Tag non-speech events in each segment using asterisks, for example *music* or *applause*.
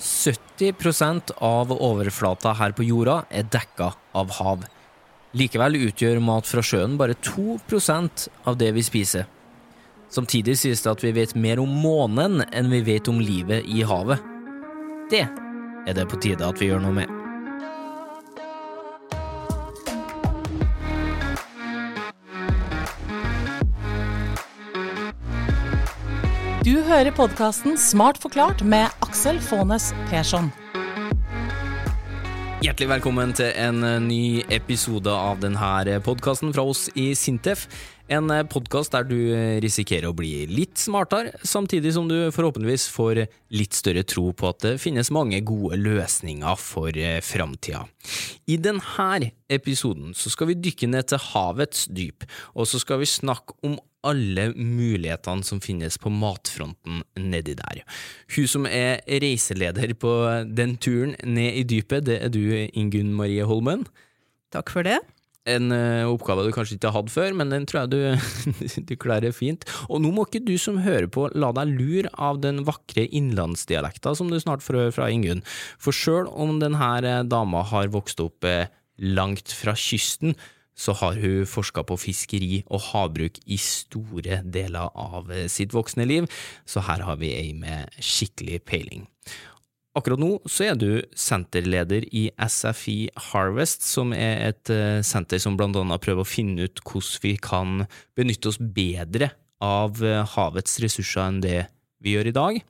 70% av overflata her på jorda er dekka av hav. Likevel utgjør mat fra sjøen bare 2% av det vi spiser. Samtidig sies det at vi vet mer om månen enn vi vet om livet i havet. Det er det på tide at vi gjør noe med. Du hører podkasten Smart forklart med Aksel Faanes Persson. Hjertelig velkommen til en eh, ny episode av denne podkasten fra oss i Sintef. En podkast der du risikerer å bli litt smartere, samtidig som du forhåpentligvis får litt større tro på at det finnes mange gode løsninger for eh, framtida. I denne episoden skal vi dykke ned til havets dyp, og så skal vi snakke om alle mulighetene som finnes på matfronten nedi der. Hun som er reiseleder på den turen ned i dypet, det er du, Ingunn Marie Holmen. Takk for det. En uh, oppgave du kanskje ikke har hatt før, men den tror jeg du, *laughs* du, klarer fint. Og nå må ikke du som hører på la deg lure av den vakre innlandsdialekta som du snart får høre fra Ingunn. For sjøl om denne eh, dama har vokst opp uh, langt fra kysten, så har hun forska på fiskeri og havbruk i store deler av sitt voksne liv, så her har vi ei med skikkelig peiling. Akkurat nå så er du senterleder i SFI Harvest, som er et eh, senter som blant annet prøver å finne ut hvordan vi kan benytte oss bedre av eh, havets ressurser enn det vi gjør i dag.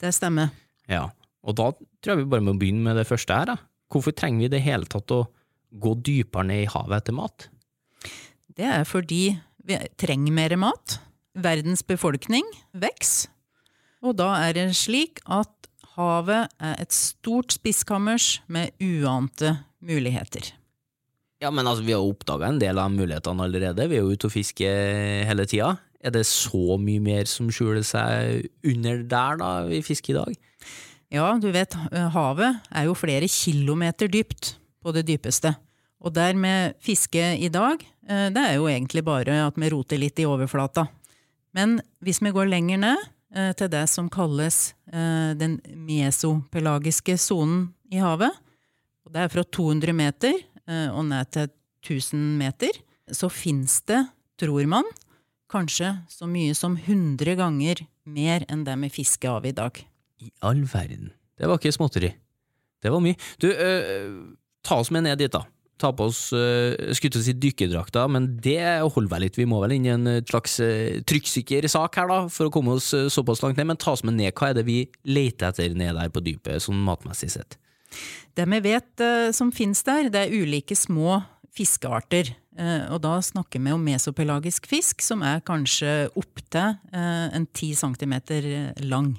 Det stemmer. Ja, og da tror jeg vi bare må begynne med det første her. Da. Hvorfor trenger vi i det hele tatt å gå dypere ned i havet etter mat? Det er fordi vi trenger mer mat. Verdens befolkning vokser. Og da er det slik at Havet er et stort spiskammers med uante muligheter. Ja, men altså, vi har oppdaga en del av mulighetene allerede. Vi er jo ute og fisker hele tida. Er det så mye mer som skjuler seg under der, da, vi fisker i dag? Ja, du vet, havet er jo flere kilometer dypt på det dypeste. Og der med fiske i dag, eh, det er jo egentlig bare at vi roter litt i overflata. Men hvis vi går lenger ned, Eh, til det som kalles eh, den mesopelagiske sonen i havet. Og det er fra 200 meter og ned til 1000 meter. Så fins det, tror man, kanskje så mye som 100 ganger mer enn det vi fisker av i dag. I all verden. Det var ikke småtteri. Det var mye. Du, øh, ta oss med ned dit, da ta på oss uh, oss i si men det holder vel litt. Vi må vel inn i en eh, slags uh, trykksikker sak her, da, for å komme oss såpass langt ned. Men ta oss med ned. Hva er det vi leter etter ned der på dypet, sånn matmessig sett? Det vi vet som finnes der, det er ulike små fiskearter. og da snakker vi om mesopelagisk fisk, som er kanskje opptil en ti centimeter lang.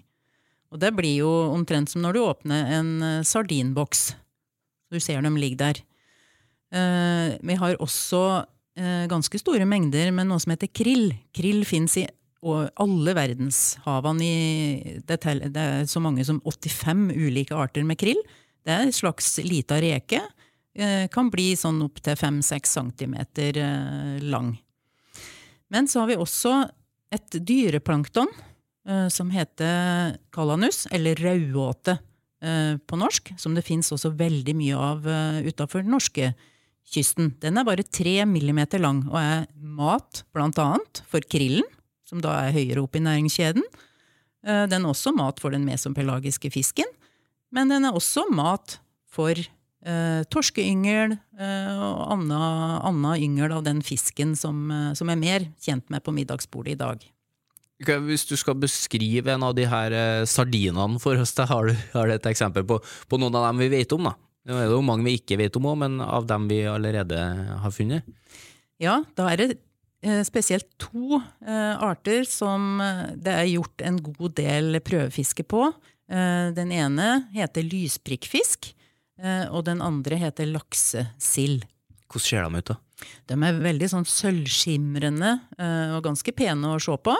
Og det blir jo omtrent som når du åpner en sardinboks. Du ser dem ligge der. Uh, vi har også uh, ganske store mengder med noe som heter krill. Krill fins i alle verdenshavene. Det er så mange som 85 ulike arter med krill. Det er en slags lita reke. Uh, kan bli sånn opptil 5-6 cm lang. Men så har vi også et dyreplankton som heter kalanus, eller rauåte på norsk, som det fins også veldig mye av utafor den norske kysten. Den er bare tre millimeter lang og er mat blant annet for krillen, som da er høyere oppe i næringskjeden. Eh, den er også mat for den mesopelagiske fisken, men den er også mat for eh, torskeyngel eh, og anna, yngel av den fisken som, eh, som er mer kjent med på middagsbordet i dag. Hvis du skal beskrive en av de her eh, sardinene for oss, har du, har du et eksempel på, på, noen av dem vi vet om? da? Det er jo mange vi ikke vet om òg, men av dem vi allerede har funnet? Ja, da er det eh, spesielt to eh, arter som det er gjort en god del prøvefiske på. Den ene heter lysprikkfisk, og den andre heter laksesild. Hvordan ser de ut, da? De er veldig sånn sølvskimrende og ganske pene å se på.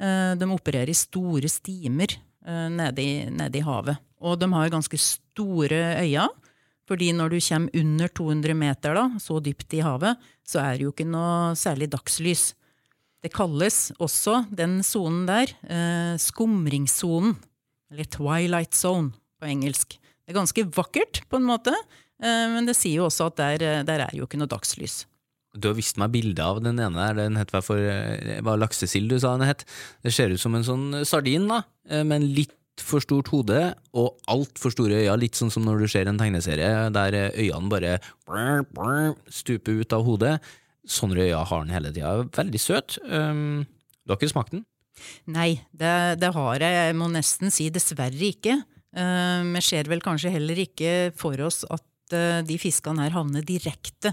De opererer i store stimer nede i, nede i havet. Og de har ganske store øyne. Fordi når du kommer under 200 meter, da, så dypt i havet, så er det jo ikke noe særlig dagslys. Det kalles også, den sonen der, eh, skumringssonen. Eller twilight zone på engelsk. Det er ganske vakkert, på en måte, eh, men det sier jo også at der, eh, der er jo ikke noe dagslys. Du har vist meg bilde av den ene der, den het for Det var laksesild du sa den het. Det ser ut som en sånn sardin, da, med en litt for stort hode og altfor store øyne, litt sånn som når du ser en tegneserie der øynene bare stuper ut av hodet. Sånne øyne har den hele tida. Veldig søt. Um, du har ikke smakt den? Nei, det, det, har jeg. Jeg må nesten si dessverre ikke. Vi ser vel kanskje heller ikke for oss at de fiskene her havner direkte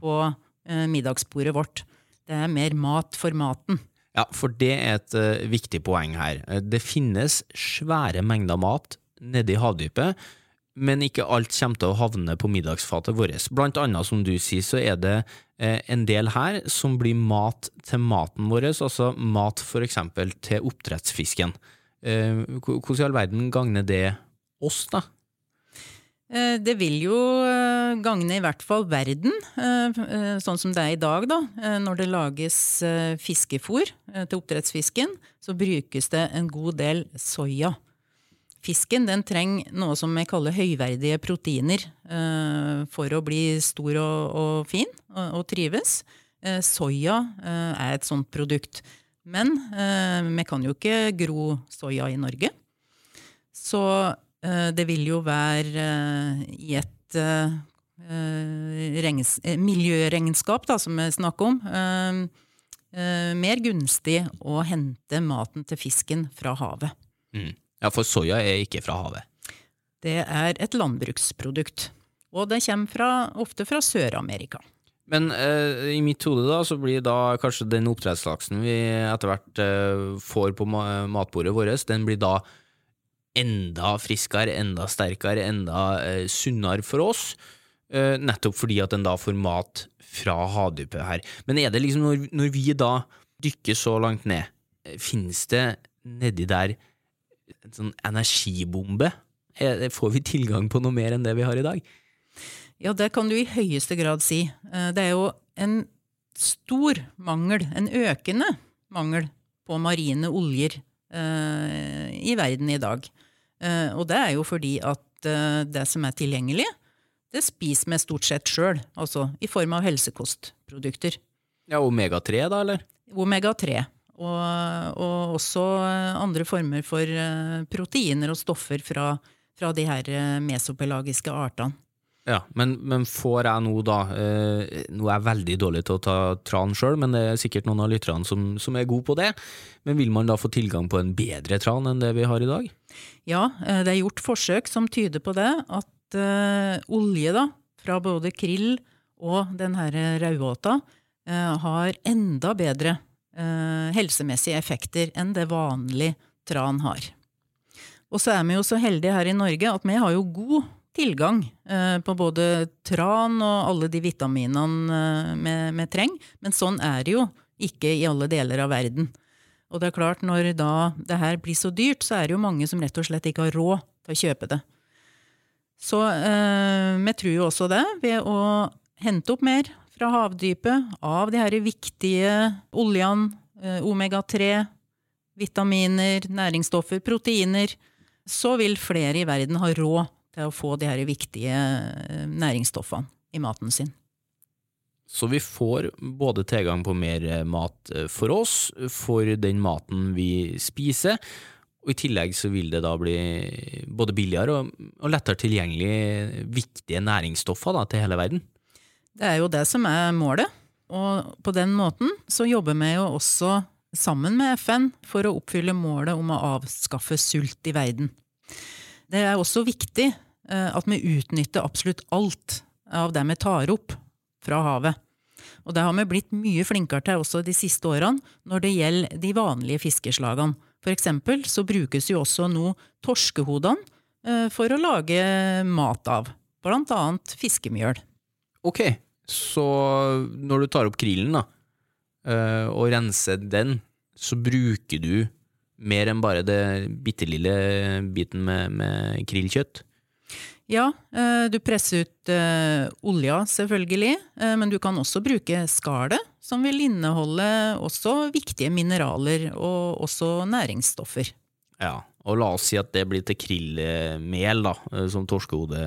på middagsbordet vårt. Det er mer mat for maten. Ja, for det er et uh, viktig poeng her. Det finnes svære mengder mat nede i havdypet, men ikke alt kommer til å havne på middagsfatet vårt. Blant annet, som du sier, så er det uh, en del her som blir mat til maten vår, altså mat for eksempel til oppdrettsfisken. Uh, hvordan i all verden gagner det oss, da? Eh, det vil jo eh, gagne i hvert fall verden, eh, sånn som det er i dag. da. Når det lages fiskefôr til oppdrettsfisken, så brukes det en god del soya. Fisken den trenger noe som vi kaller høyverdige proteiner for å bli stor og, og fin og, og, trives. Soya er et sånt produkt. Men vi kan jo ikke gro soya i Norge. Så det vil jo være eh, i et eh, miljøregnskap, da, som vi snakker om, mer gunstig å hente maten til fisken fra havet. Mm. Ja, for soya er ikke fra havet? Det er et landbruksprodukt. Og det kommer fra, ofte fra Sør-Amerika. Men eh, i mitt hode da, så blir da kanskje den oppdrettslaksen vi etter hvert eh, får på matbordet vårt, den blir da enda friskere, enda sterkere, enda eh, sunnere for oss. Eh, nettopp fordi at en da får mat fra havdypet her. Men er det liksom når, når vi da dykker så langt ned, eh, finnes det nedi der en sånn energibombe? Er, får vi tilgang på noe mer enn det vi har i dag? Ja, det kan du i høyeste grad si. Eh, det er jo en stor mangel, en økende mangel, på marine oljer i verden i dag. Eh, og det er jo fordi at eh, det som er tilgjengelig, det spiser vi stort sett sjøl, altså i form av helsekostprodukter. Ja, Omega-3, da, eller? Omega-3. Og, og, også andre former for eh, proteiner og stoffer fra, fra de her mesopelagiske artene. Ja, men, men, får jeg nå da eh, Nå er jeg veldig dårlig til å ta tran sjøl, men det er sikkert noen av lytterne som, som, er gode på det. Men vil man da få tilgang på en bedre tran enn det vi har i dag? Ja, eh, det er gjort forsøk som tyder på det. At eh, olje da, fra både krill og den her eh, har enda bedre eh, helsemessige effekter enn det vanlig tran har. Og så er vi jo så heldige her i Norge at vi har jo god tilgang eh, på både tran og alle de vitaminene eh, vi trenger. Men sånn er det jo ikke i alle deler av verden. Og det er klart, når da det her blir så dyrt, så er det jo mange som rett og slett ikke har råd til å kjøpe det. Så eh, vi tror jo også det, ved å hente opp mer fra havdypet av de her viktige oljene, eh, omega-3, vitaminer, næringsstoffer, proteiner, så vil flere i verden ha råd til å få de her viktige eh, næringsstoffene i maten sin. Så vi får både tilgang på mer eh, mat eh, for oss, for den maten vi spiser, og i tillegg så vil det da bli både billigere og, og lettere tilgjengelig viktige næringsstoffer da, til hele verden. Det er jo det som er målet, og på den måten så jobber vi jo også sammen med FN for å oppfylle målet om å avskaffe sult i verden. Det er også viktig eh, at vi utnytter absolutt alt av det vi tar opp fra havet. Og det har vi blitt mye flinkere til også de siste årene når det gjelder de vanlige fiskeslagene. For eksempel så brukes jo også nå torskehodene eh, for å lage mat av. Blant annet fiskemjøl. Ok, så når du tar opp krillen da, eh, og renser den, så bruker du mer enn bare det bitte lille biten med, med krillkjøtt? Ja, eh, du presser ut uh, olja, selvfølgelig, uh, men du kan også bruke skallet, som vil inneholde også viktige mineraler og også næringsstoffer. Ja, og la oss si at det blir til krillmel, da, eh, som torskehode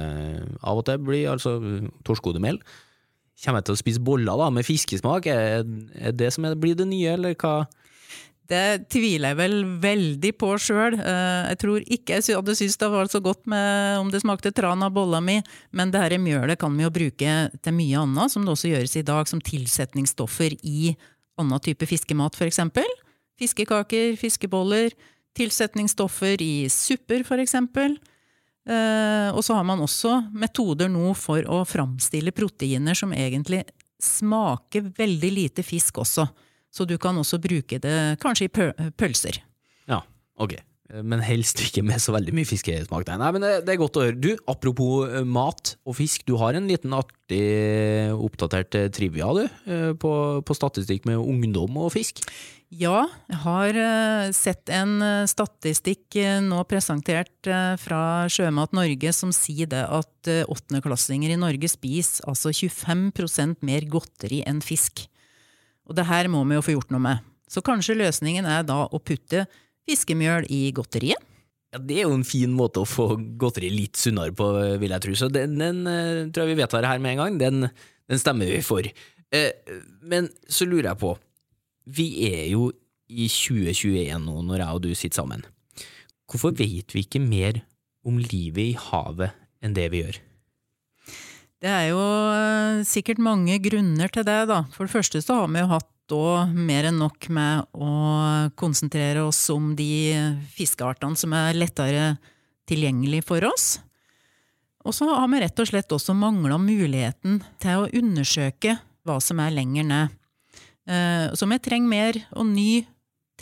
av og til blir, altså torskehodemel. Kommer jeg til å spise boller da, med fiskesmak? Er, det som blir det nye, eller hva? Det tviler jeg vel veldig på sjøl. Jeg tror ikke jeg hadde syntes det var så godt med, om det smakte tran av bolla mi, men det her mjølet kan vi jo bruke til mye annet, som det også gjøres i dag, som tilsetningsstoffer i annen type fiskemat, f.eks. Fiskekaker, fiskeboller, tilsetningsstoffer i supper, f.eks. Eh, og så har man også metoder nå for å framstille proteiner som egentlig smaker veldig lite fisk også. Så du kan også bruke det kanskje i pølser. Ja, ok. Men helst ikke med så veldig mye fiskesmak. Nei, men det, er godt å høre. Du, apropos eh, mat og fisk, du har en liten artig oppdatert eh, trivia du, på, på statistikk med ungdom og fisk? Ja, jeg har eh, sett en eh, statistikk eh, nå presentert fra Sjømat Norge som sier det at åttendeklassinger i Norge spiser altså 25% mer godteri enn fisk. Og det her må vi jo få gjort noe med. Så kanskje løsningen er da å putte fiskemjøl i godteriet? Ja, Det er jo en fin måte å få godteri litt sunnere på, vil jeg tro. Så den, den tror jeg vi vedtar her med en gang. Den, den stemmer vi for. Men så lurer jeg på vi er jo i 2021 nå, når jeg og du sitter sammen. Hvorfor vet vi ikke mer om livet i havet enn det vi gjør? Det er jo eh, sikkert mange grunner til det, da. For det første så har vi jo hatt da mer enn nok med å konsentrere oss om de fiskeartene som er lettere tilgjengelig for oss. Og så har vi rett og slett også mangla muligheten til å undersøke hva som er lenger ned. Eh, så vi trenger mer og ny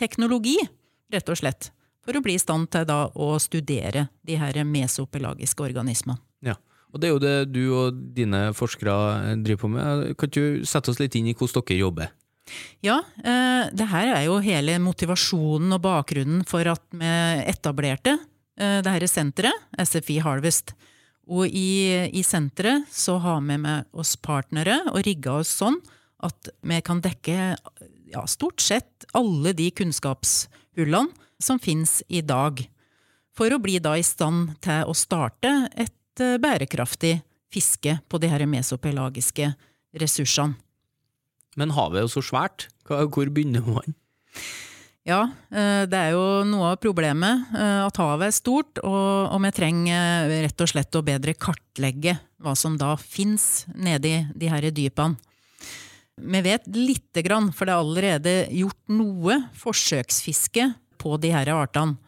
teknologi, rett og slett, for å bli i stand til da å studere de her mesopelagiske organismene. Ja, og Det er jo det du og dine forskere driver på med. Kan du sette oss litt inn i hvordan dere jobber? Ja, eh, det her er jo hele motivasjonen og bakgrunnen for at vi etablerte eh, det her senteret, SFI Harvest. Og i, i senteret så har vi med oss partnere og rigga oss sånn at vi kan dekke ja, stort sett alle de kunnskapshullene som finnes i dag, for å bli da i stand til å starte et eh, bærekraftig fiske på de her mesopelagiske ressursene. Men havet er jo så svært. Hvor begynner man? Ja, eh, det er jo noe av problemet eh, at havet er stort, og vi trenger rett og slett å bedre kartlegge hva som da fins nedi de her dypene. Vi vet lite grann, for det er allerede gjort noe forsøksfiske på de her artene.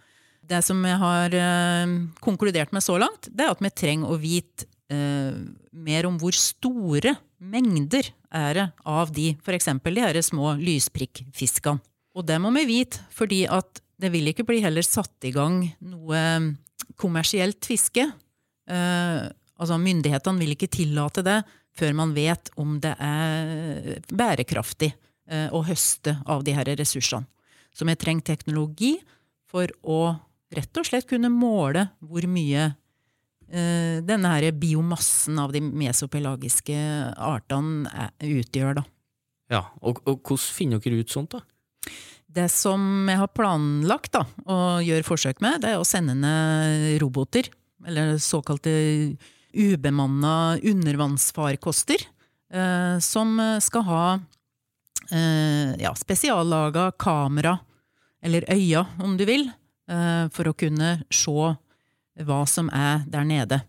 Det som jeg har eh, konkludert med så langt, det er at vi trenger å vite eh, mer om hvor store mengder er det av de, f.eks. de her små lysprikkfiskene. Og det må vi vite, fordi at det vil ikke bli heller satt i gang noe kommersielt fiske. Eh, altså Myndighetene vil ikke tillate det før man vet om det er bærekraftig eh, å høste av de her ressursene. Så vi trenger teknologi for å rett og slett kunne måle hvor mye eh, denne her biomassen av de mesopelagiske artene utgjør. Da. Ja, og, og hvordan finner dere ut sånt, da? Det som jeg har planlagt da, å gjøre forsøk med, det er å sende ned roboter, eller såkalte ubemanna undervannsfarkoster eh, som skal ha eh, ja, spesiallaga kamera, eller øya om du vil, eh, for å kunne se hva som er der nede.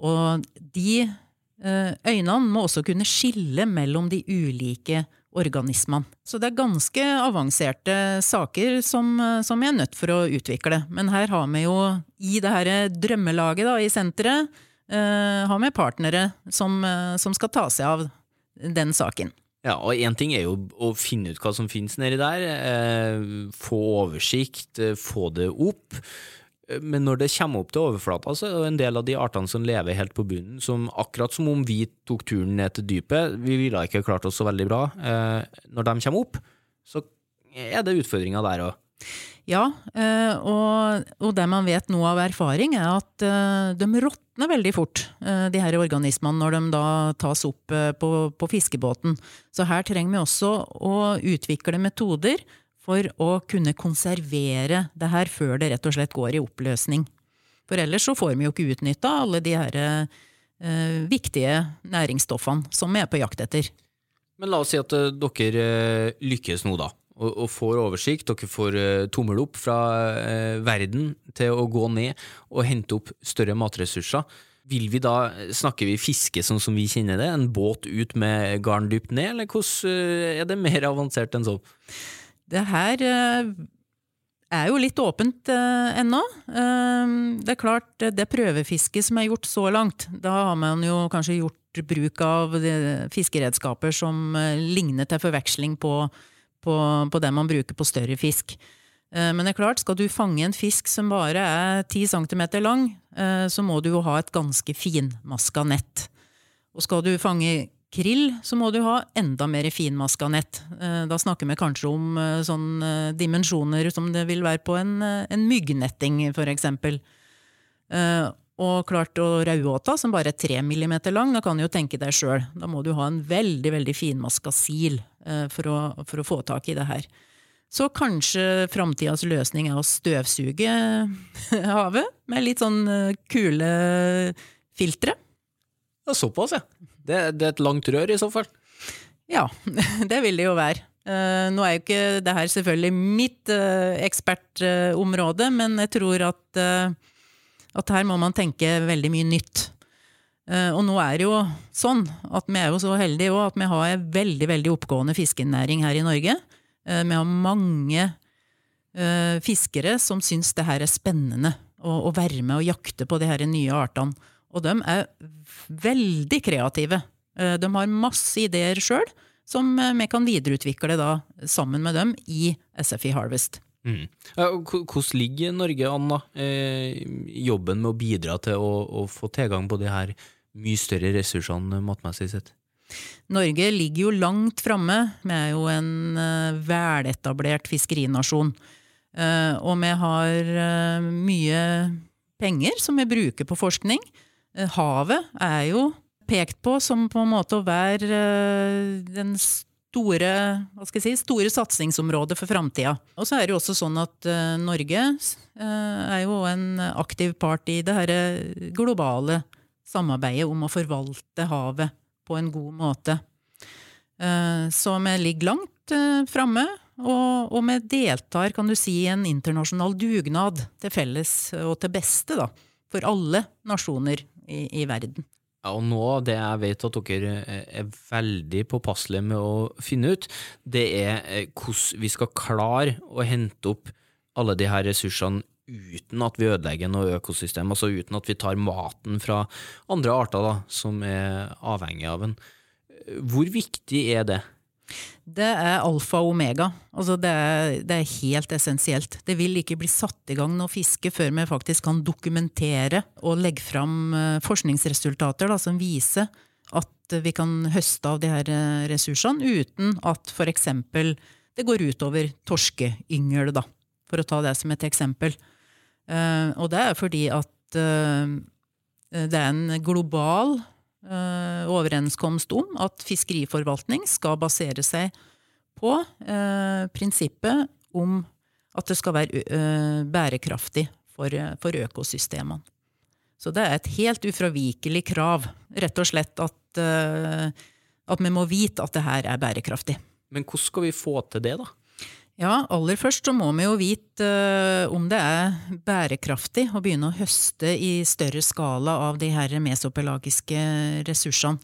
Og de eh, øynene må også kunne skille mellom de ulike organismene. Så det er ganske avanserte saker som, som jeg er nødt for å utvikle. Men her har vi jo i det her drømmelaget da, i senteret har vi partnere som, som, skal ta seg av den saken. Ja, og én ting er jo å finne ut hva som finnes nedi der, eh, få oversikt, eh, få det opp. Men når det kommer opp til overflata, så er det en del av de artene som lever helt på bunnen, som akkurat som om vi tok turen ned til dypet, vi ville ikke klart oss så veldig bra. Eh, når de kommer opp, så er det utfordringer der òg. Ja, eh, og, og, det man vet nå av erfaring, er at eh, de råtner veldig fort, eh, de her organismene, når de da tas opp på, på fiskebåten. Så her trenger vi også å utvikle metoder for å kunne konservere det her før det rett og slett går i oppløsning. For ellers så får vi jo ikke utnytta alle de her eh, viktige næringsstoffene som vi er på jakt etter. Men la oss si at dere lykkes nå, da, og, og får oversikt. Dere får uh, tommel opp fra uh, verden til å gå ned og hente opp større matressurser. Vil vi da, Snakker vi fiske sånn som vi kjenner det? En båt ut med garn dypt ned, eller hvordan eh, er det mer avansert enn sånn? Det her eh, er jo litt åpent eh, ennå. Eh, det er klart, eh, det prøvefisket som er gjort så langt, da har man jo kanskje gjort bruk av fiskeredskaper som eh, ligner til forveksling på, på, på det man bruker på større fisk. Eh, Men det er klart, skal du fange en fisk som bare er 10 cm lang, eh, så må du jo ha et ganske finmaska nett. Og skal du fange krill, så må du ha enda mer finmaska nett. Eh, Da snakker vi kanskje om eh, sånn eh, dimensjoner som det vil være på en, en myggnetting, for eksempel. Og klart, og rauåta, som bare er 3 mm lang, da kan du jo tenke deg sjøl. Da må du ha en veldig, veldig finmaska sil for å, for å få tak i det her. Så kanskje framtidas løsning er å støvsuge *laughs* havet med litt sånn eh, kule filtre. Ja, såpass, ja. Det, det er et langt rør, i så fall. Ja, *laughs* det vil det jo være. Eh, nå er jo ikke det her selvfølgelig mitt ekspertområde, men jeg tror at, eh, at her må man tenke veldig mye nytt. Eh, og nå er det jo sånn at vi er jo så heldige at vi har en veldig veldig oppgående fiskenæring her i Norge. Eh, vi har mange eh, fiskere som syns det her er spennende å, være med og jakte på de her nye artene. Og de er veldig kreative. De har masse ideer sjøl, som vi kan videreutvikle da, sammen med dem i SFI Harvest. Mm. Hvordan ligger Norge an, da? Jobben med å bidra til å få tilgang på de her mye større ressursene matmessig sett? Norge ligger jo langt framme. Vi er jo en eh, veletablert fiskerinasjon. Eh, og vi har eh, mye penger som vi bruker på forskning. Havet er jo pekt på som på en måte å være den store, hva skal jeg si, store satsingsområdet for framtida. Og så er det jo også sånn at Norge er jo en aktiv part i det her globale samarbeidet om å forvalte havet på en god måte. Eh, Så vi ligger langt eh, framme, og, vi deltar kan du si, i en internasjonal dugnad til felles og til beste da, for alle nasjoner i, i verden. Ja, og nå, det jeg vet at dere eh, er veldig påpasselige med å finne ut, det er hvordan vi skal klare å hente opp alle de her ressursene uten at vi ødelegger noe økosystem, altså uten at vi tar maten fra andre arter da, som er avhengig av en. Hvor viktig er det? Det er alfa og omega. Altså det, er, det er helt essensielt. Det vil ikke bli satt i gang noe fiske før vi faktisk kan dokumentere og legge fram eh, forskningsresultater da, som viser at vi kan høste av de her eh, ressursene uten at f.eks. det går utover torskeyngel, da, for å ta det som et eksempel. Eh, og det er fordi at eh, det er en global eh, overenskomst om at fiskeriforvaltning skal basere seg på prinsippet om at det skal være bærekraftig for, økosystemene. Så det er et helt ufravikelig krav, rett og slett at, at vi må vite at det her er bærekraftig. Men hvordan skal vi få til det, da? Ja, aller først så må vi jo vite uh, om det er bærekraftig å begynne å høste i større skala av de her mesopelagiske ressursene.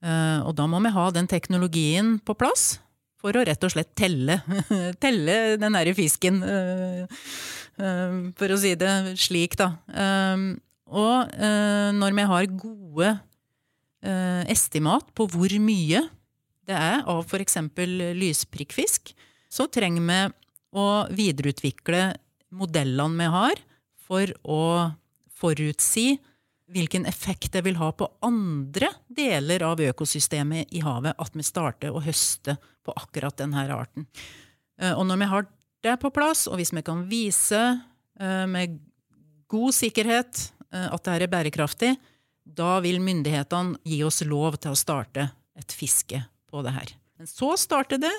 Uh, og da må vi ha den teknologien på plass for å rett og slett telle, *laughs* telle den derre fisken, uh, for å si det slik, da. Og når vi har gode estimat på hvor mye det er av f.eks. lysprikkfisk, så trenger vi å videreutvikle modellene vi har for å forutsi hvilken effekt det vil ha på andre deler av økosystemet i havet at vi starter å høste på akkurat denne arten. Eh, Og når vi har det på plass, og hvis vi kan vise eh, med god sikkerhet eh, at det er bærekraftig, da vil myndighetene gi oss lov til å starte et fiske på det her. Men så starter det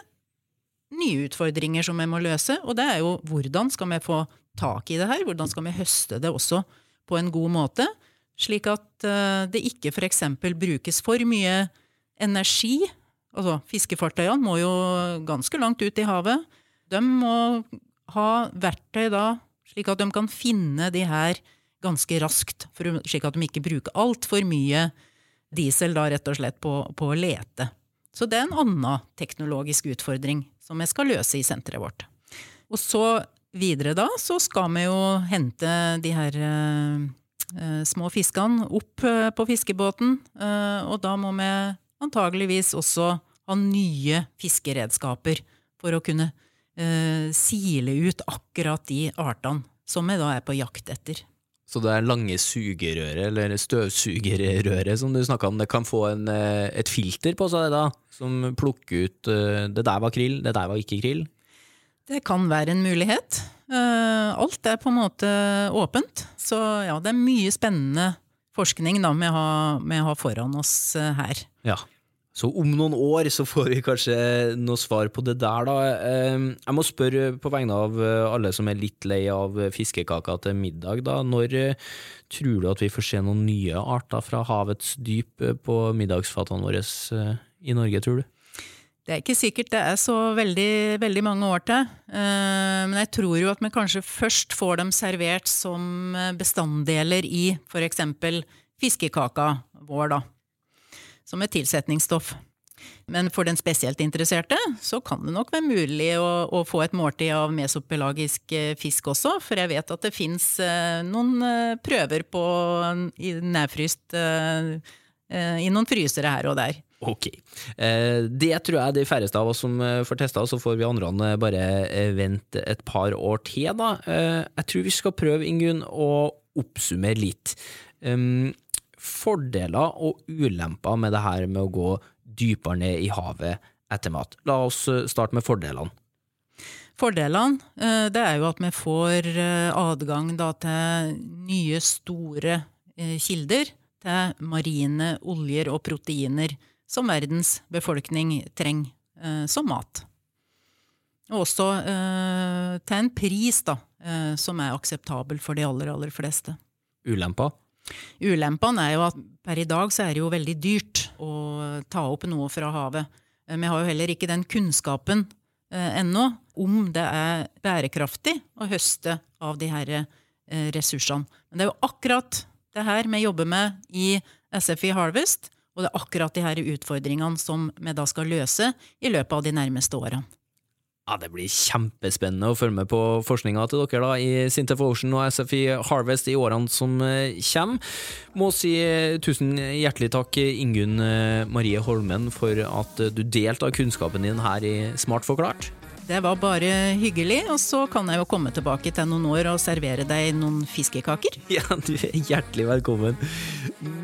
nye utfordringer som vi må løse, og det er jo hvordan skal vi få tak i det her? Hvordan skal vi høste det også på en god måte? Slik at eh, det ikke f.eks. brukes for mye energi. Altså, fiskefartøyene må jo ganske langt ut i havet. De må ha verktøy da, slik at de kan finne de her ganske raskt. Slik at de ikke bruker altfor mye diesel da, rett og slett på, på å lete. Så det er en annen teknologisk utfordring som jeg skal løse i senteret vårt. Og så videre da, så skal vi jo hente de her eh, eh små fiskene opp eh, på fiskebåten. Eh, og da må vi antageligvis også ha nye fiskeredskaper for å kunne eh, sile ut akkurat de artene som vi da er på jakt etter. Så det er lange sugerøret, eller støvsugerrøret som du snakka om, det kan få en, eh, et filter på seg da, som plukker ut eh, det der var krill, det der var ikke krill? Det kan være en mulighet. Eh, alt er på en måte åpent. Så ja, det er mye spennende forskning da vi har, vi har foran oss her. Ja. Så om noen år så får vi kanskje noe svar på det der, da. Ehm, jeg må spørre på vegne av eh, alle som er litt lei av fiskekaker til middag, da. Når eh, tror du at vi får se noen nye arter fra havets dyp eh, på middagsfatene våre i Norge, tror du? Det er ikke sikkert det er så veldig, veldig mange år til. Men jeg tror jo at vi kanskje først får dem servert som bestanddeler i f.eks. fiskekaka vår, da som et tilsetningsstoff. Men for den spesielt interesserte så kan det nok være mulig å, å få et måltid av mesopelagisk eh, fisk også, for jeg vet at det fins eh, noen eh, prøver på nærfryst i noen frysere her og der. Ok. Det tror jeg de færreste av oss som får testa, så får vi andre bare vente et par år til, da. Jeg tror vi skal prøve, Ingunn, å oppsummere litt fordeler og ulemper med det her med å gå dypere ned i havet etter mat. La oss eh, starte med fordelene. Fordelene eh, det er jo at vi får eh, adgang til nye, store kilder til marine oljer og proteiner som verdens befolkning trenger som mat. Og også til en pris da, som er akseptabel for de aller, aller fleste. Ulemper? Ulempene er jo at per i dag så er det jo veldig dyrt å ta opp noe fra havet. Eh, vi har jo heller ikke den kunnskapen eh, ennå om det er bærekraftig å høste av de her eh, ressursene. Men det er jo akkurat det her vi jobber med i SFI Harvest, og det er akkurat de her utfordringene som vi da skal løse i løpet av de nærmeste årene. Ja, Det blir kjempespennende å følge med på forskninga til dere da, i Sintef Ocean og SFI Harvest i årene som eh, kommer. Må si eh, tusen hjertelig takk, Ingunn eh, Marie Holmen, for at du delte av kunnskapen din her i Smart forklart. Det var bare hyggelig, og så kan jeg jo komme tilbake til noen år og servere deg noen fiskekaker. *laughs* Ja, du er hjertelig velkommen.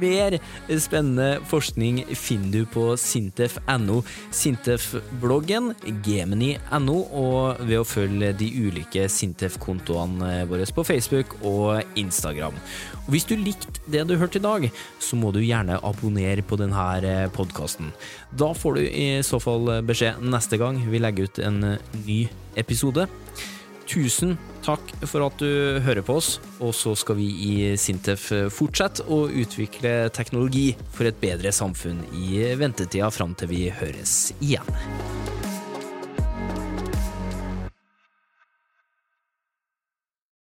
Mer spennende forskning finner du på sintef.no, Sintef-bloggen, gemini.no, og ved å følge de ulike Sintef-kontoene våre på Facebook og Instagram. Og Hvis du likte det du hørte i dag, så må du gjerne abonnere på denne podkasten. Da får du i så fall beskjed neste gang vi legger ut en ny episode. Tusen takk for at du hører på oss, og så skal vi i Sintef fortsette å utvikle teknologi for et bedre samfunn i ventetida fram til vi høres igjen.